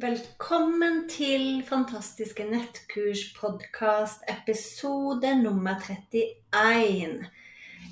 Velkommen til Fantastiske nettkurs-podkast, episode nummer 31.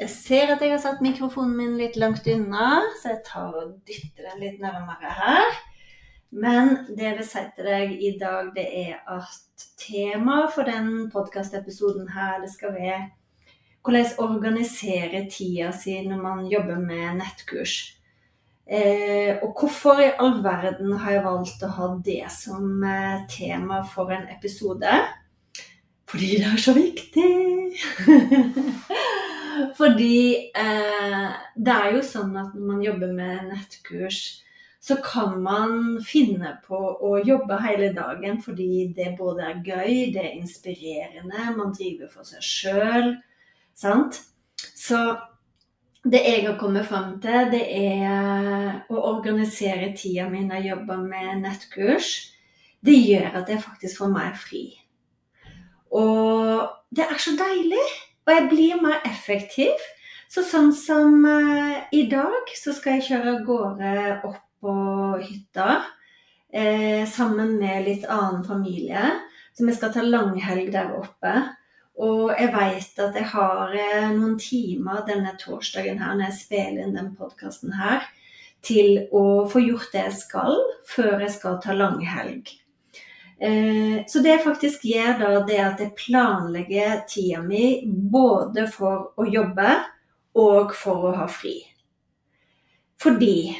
Jeg ser at jeg har satt mikrofonen min litt langt unna, så jeg tar og dytter den litt nærmere her. Men det jeg vil si til deg i dag, det er at temaet for den podkastepisoden her, det skal være hvordan organisere tida si når man jobber med nettkurs. Eh, og hvorfor i all verden har jeg valgt å ha det som eh, tema for en episode? Fordi det er så viktig! Fordi eh, det er jo sånn at når man jobber med nettkurs, så kan man finne på å jobbe hele dagen fordi det både er gøy, det er inspirerende, man driver for seg sjøl. Så det jeg har kommet fram til, det er å organisere tida mi når jeg jobber med nettkurs. Det gjør at jeg faktisk får mer fri. Og det er så deilig. Og jeg blir mer effektiv. Så sånn som uh, i dag, så skal jeg kjøre av gårde opp på hytta eh, sammen med litt annen familie. Så vi skal ta langhelg der oppe. Og jeg veit at jeg har eh, noen timer denne torsdagen her når jeg spiller inn den podkasten her, til å få gjort det jeg skal, før jeg skal ta langhelg. Eh, så det jeg faktisk gjør da, det er at jeg planlegger tida mi både for å jobbe og for å ha fri. Fordi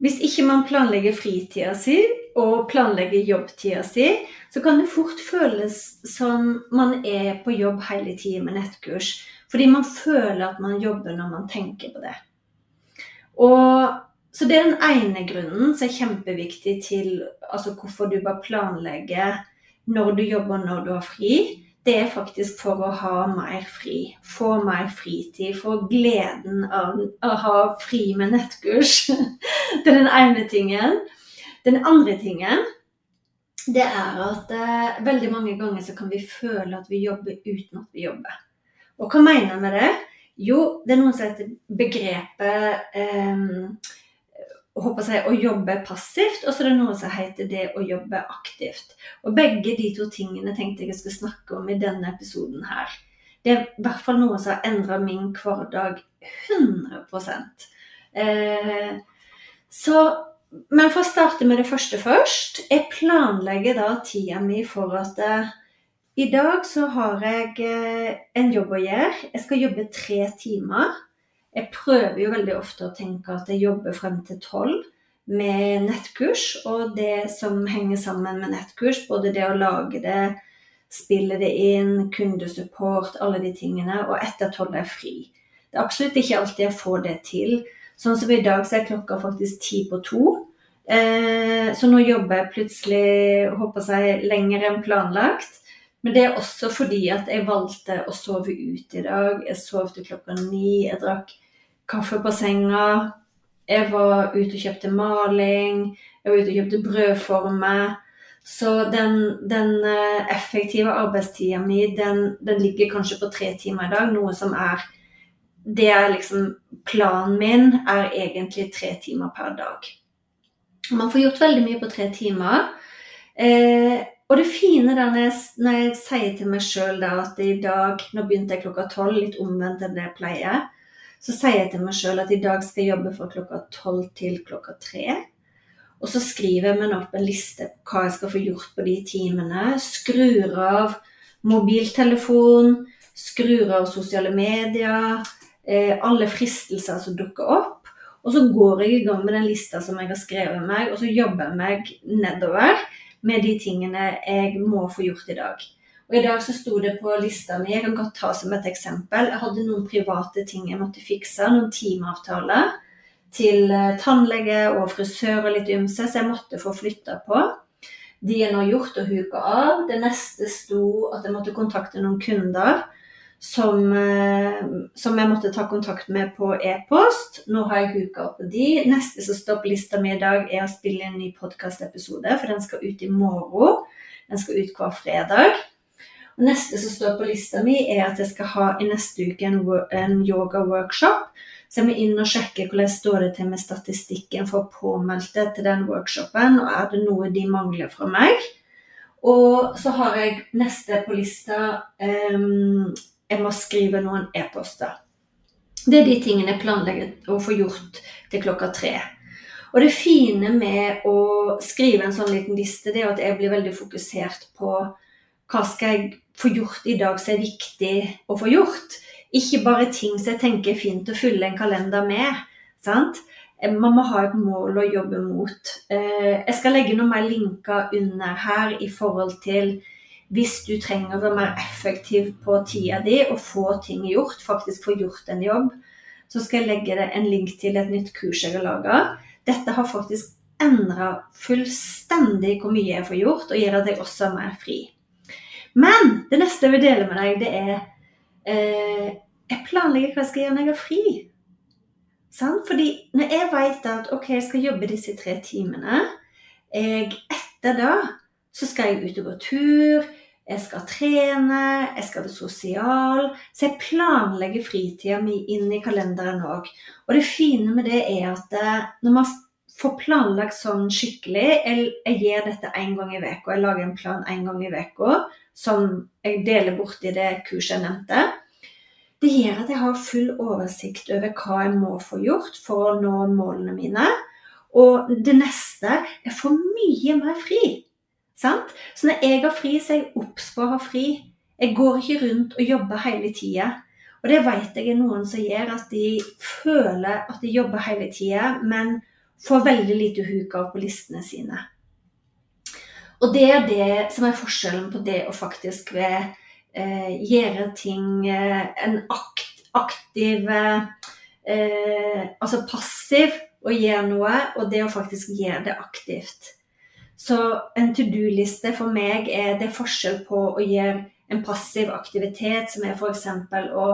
hvis ikke man planlegger fritida si og planlegger jobbtida si, så kan det fort føles som man er på jobb hele tiden med nettkurs. Fordi man føler at man jobber når man tenker på det. Og, så det er den ene grunnen som er kjempeviktig til altså hvorfor du bør planlegge når du jobber når du har fri. Det er faktisk for å ha mer fri. Få mer fritid. Få gleden av å ha fri med nettkurs. det er den ene tingen. Den andre tingen det er at eh, veldig mange ganger så kan vi føle at vi jobber uten at vi jobber. Og hva mener jeg med det? Jo, det er noen som heter begrepet eh, jeg, å jobbe passivt, og så er det noe som heter det å jobbe aktivt. Og begge de to tingene tenkte jeg jeg skulle snakke om i denne episoden her. Det er i hvert fall noe som har endra min hverdag 100 eh, Så men for å starte med det første først. Jeg planlegger da tida mi for at eh, i dag så har jeg eh, en jobb å gjøre. Jeg skal jobbe tre timer. Jeg prøver jo veldig ofte å tenke at jeg jobber frem til tolv med nettkurs og det som henger sammen med nettkurs. Både det å lage det, spille det inn, kundesupport, alle de tingene. Og etter tolv er fri. Det er absolutt ikke alltid jeg får det til. Sånn som i dag så er klokka faktisk ti på to. Eh, så nå jobber jeg plutselig håper jeg, lenger enn planlagt. Men det er også fordi at jeg valgte å sove ut i dag. Jeg sov til klokka ni. Jeg drakk kaffe på senga. Jeg var ute og kjøpte maling. Jeg var ute og kjøpte brødformer. Så den, den eh, effektive arbeidstida mi, den, den, ligger kanskje på tre timer i dag. Noe som er det er liksom Planen min er egentlig tre timer per dag. Man får gjort veldig mye på tre timer. Eh, og det fine da når jeg, når jeg sier til meg sjøl at i dag Nå begynte jeg klokka tolv, litt omvendt enn det jeg pleier. Så sier jeg til meg sjøl at i dag skal jeg jobbe fra klokka tolv til klokka tre. Og så skriver jeg meg opp en liste på hva jeg skal få gjort på de timene. Skrur av mobiltelefon, skrur av sosiale medier, eh, alle fristelser som dukker opp. Og så går jeg i gang med den lista som jeg har skrevet meg, og så jobber jeg meg nedover med de tingene jeg må få gjort i dag. Og I dag så sto det på lista mi, jeg kan godt ta som et eksempel, jeg hadde noen private ting jeg måtte fikse, noen timeavtaler til eh, tannlege og frisør og litt ymse, så jeg måtte få flytta på. De er nå gjort og huka av. Det neste sto at jeg måtte kontakte noen kunder som, eh, som, jeg måtte ta kontakt med på e-post. Nå har jeg huka opp de. Neste som står på lista mi i dag, er å spille en ny podkastepisode, for den skal ut i morgen. Den skal ut hver fredag. Og neste som står på lista mi, er at jeg skal ha i neste uke en, en yoga-workshop. Så jeg må inn og sjekke hvordan står det til med statistikken for påmeldte til den workshopen, og er det noe de mangler fra meg. Og så har jeg neste på lista um, jeg må skrive noen e-poster. Det er de tingene jeg planlegger å få gjort til klokka tre. Og det fine med å skrive en sånn liten liste, det er at jeg blir veldig fokusert på hva skal jeg få gjort i dag som er viktig å få gjort. Ikke bare ting som jeg tenker er fint å fylle en kalender med. sant? Man må ha et mål å jobbe mot. Eh, jeg skal legge noen mer linker under her i forhold til hvis du trenger å være mer effektiv på tida di og få ting gjort, faktisk få gjort en jobb, så skal jeg legge deg en link til et nytt kurs jeg har laga. Dette har faktisk endra fullstendig hvor mye jeg får gjort, og gjør at jeg også er mer fri. Men det neste jeg vil dele med deg, det er eh, Jeg planlegger hva jeg skal gjøre når jeg har fri. Sant? Fordi når jeg vet at ok, jeg skal jobbe disse tre timene jeg, Etter da så skal jeg ut og gå tur, jeg skal trene, jeg skal være sosial. Så jeg planlegger fritida mi inn i kalenderen òg. Og det fine med det er at eh, når man får planlagt sånn skikkelig Jeg, jeg gjør dette én gang i uka. Jeg lager en plan én gang i uka som jeg deler bort i det kurset jeg nevnte. Det gjør at jeg har full oversikt over hva jeg må få gjort for å nå målene mine. Og det neste Jeg får mye mer fri. Sant? Så når jeg har fri, så er jeg obs på å ha fri. Jeg går ikke rundt og jobber hele tida. Og det vet jeg er noen som gjør, at de føler at de jobber hele tida, men får veldig lite huk av på listene sine. Og det er det som er forskjellen på det å faktisk ved, eh, gjøre ting eh, En akt, aktiv eh, Altså passiv å gjøre noe, og det å faktisk gjøre det aktivt. Så en to do-liste for meg er det forskjell på å gjøre en passiv aktivitet, som er f.eks. å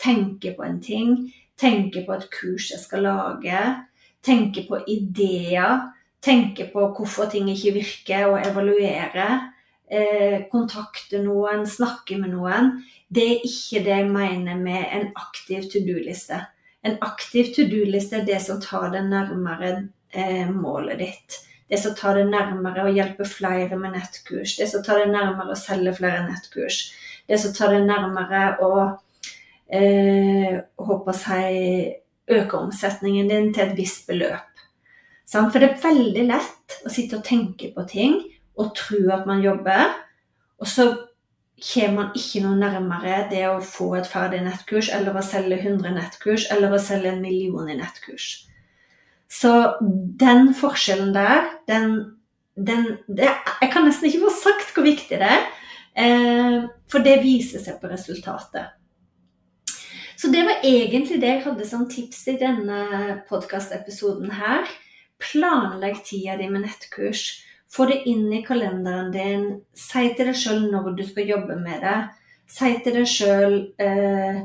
tenke på en ting, tenke på et kurs jeg skal lage, tenke på ideer, tenke på hvorfor ting ikke virker, og evaluere. Eh, kontakte noen, snakke med noen. Det er ikke det jeg mener med en aktiv to do-liste. En aktiv to do-liste er det som tar deg nærmere eh, målet ditt det som tar det nærmere å hjelpe flere med nettkurs, det som tar det nærmere å selge flere nettkurs, det som tar det nærmere å eh, håper jeg, øke omsetningen din til et visst beløp. For det er veldig lett å sitte og tenke på ting og tro at man jobber, og så kommer man ikke noe nærmere det å få et ferdig nettkurs, eller å selge 100 nettkurs, eller å selge en million i nettkurs. Så den forskjellen der, den, den det, Jeg kan nesten ikke få sagt hvor viktig det er. Eh, for det viser seg på resultatet. Så det var egentlig det jeg hadde som tips i denne podkastepisoden her. Planlegg tida di med nettkurs. Få det inn i kalenderen din. Si til deg sjøl når du skal jobbe med det. Si til deg sjøl eh,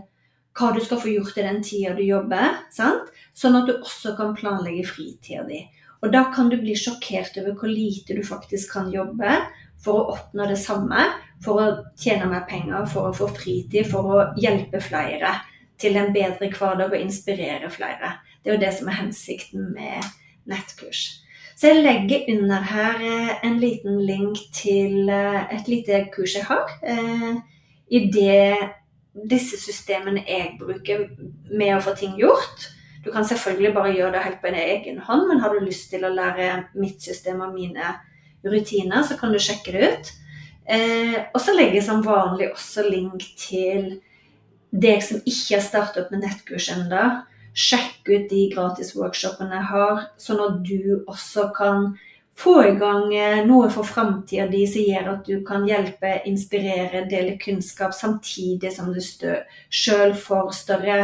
hva du skal få gjort i den tida du jobber. Sant? Sånn at du også kan planlegge fritida di. Og da kan du bli sjokkert over hvor lite du faktisk kan jobbe for å oppnå det samme. For å tjene mer penger, for å få fritid, for å hjelpe flere til en bedre hverdag og inspirere flere. Det er jo det som er hensikten med nettkurs. Så jeg legger under her eh, en liten link til eh, et lite kurs jeg har. Eh, I det disse systemene jeg bruker med å få ting gjort. Du kan selvfølgelig bare gjøre det helt på en egen hånd, men har du lyst til å lære mitt system og mine rutiner, så kan du sjekke det ut. Eh, og så legger jeg som vanlig også link til deg som ikke har startet opp med nettkurs ennå. Sjekk ut de gratis workshopene jeg har, sånn at du også kan få i gang eh, noe for framtida di som gjør at du kan hjelpe, inspirere, dele kunnskap, samtidig som du sjøl får større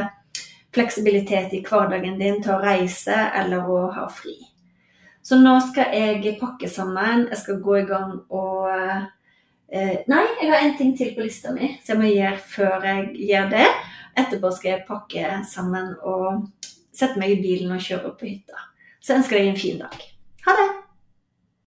fleksibilitet i hverdagen din til å reise eller å ha fri. Så nå skal jeg pakke sammen. Jeg skal gå i gang og eh, Nei, jeg har en ting til på lista mi som jeg må gjøre før jeg gjør det. Etterpå skal jeg pakke sammen og sette meg i bilen og kjøre opp på hytta. Så ønsker jeg en fin dag. Ha det!